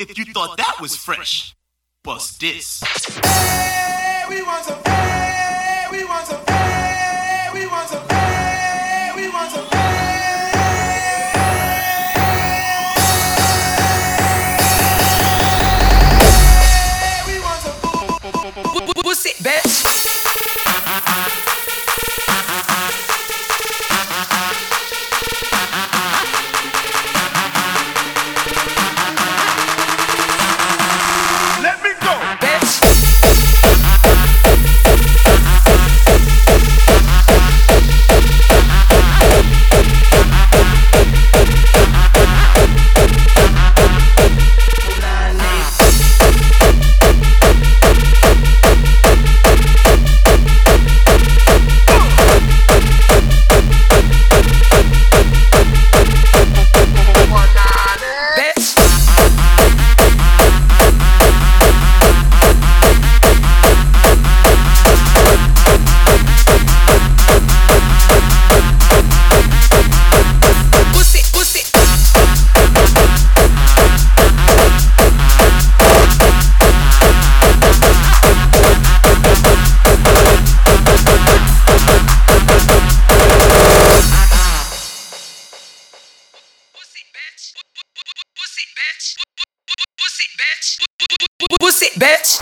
If you thought that was fresh, bust this. Hey, we want some. Hey, we want some. Hey, we want some. Hey, we want some. Hey, we want some. Pussy, bitch. Bitch.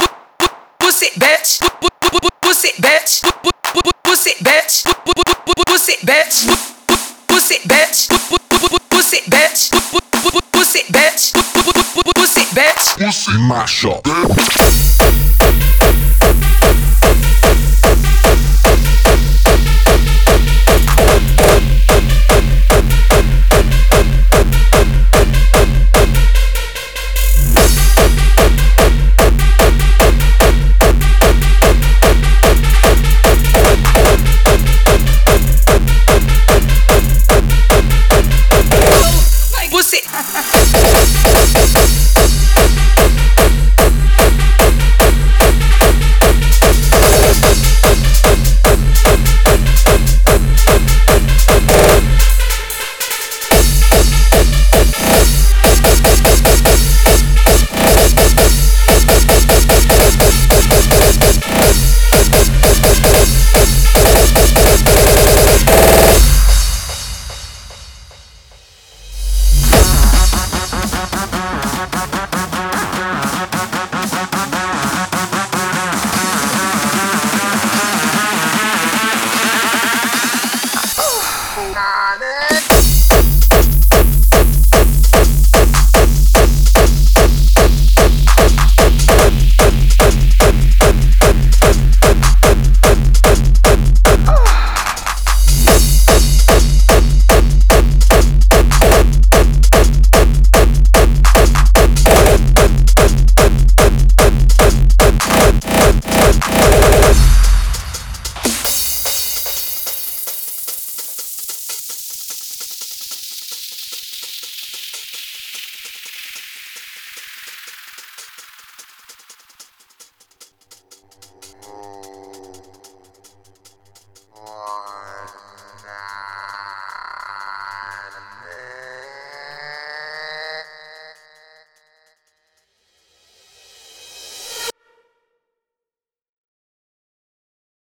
Pussy, bitch. Pussy, bitch. Pussy, bitch. Pussy, bitch. Pussy, bitch. Pussy, bitch. Pussy, bitch. Pussy, bitch. Mash up.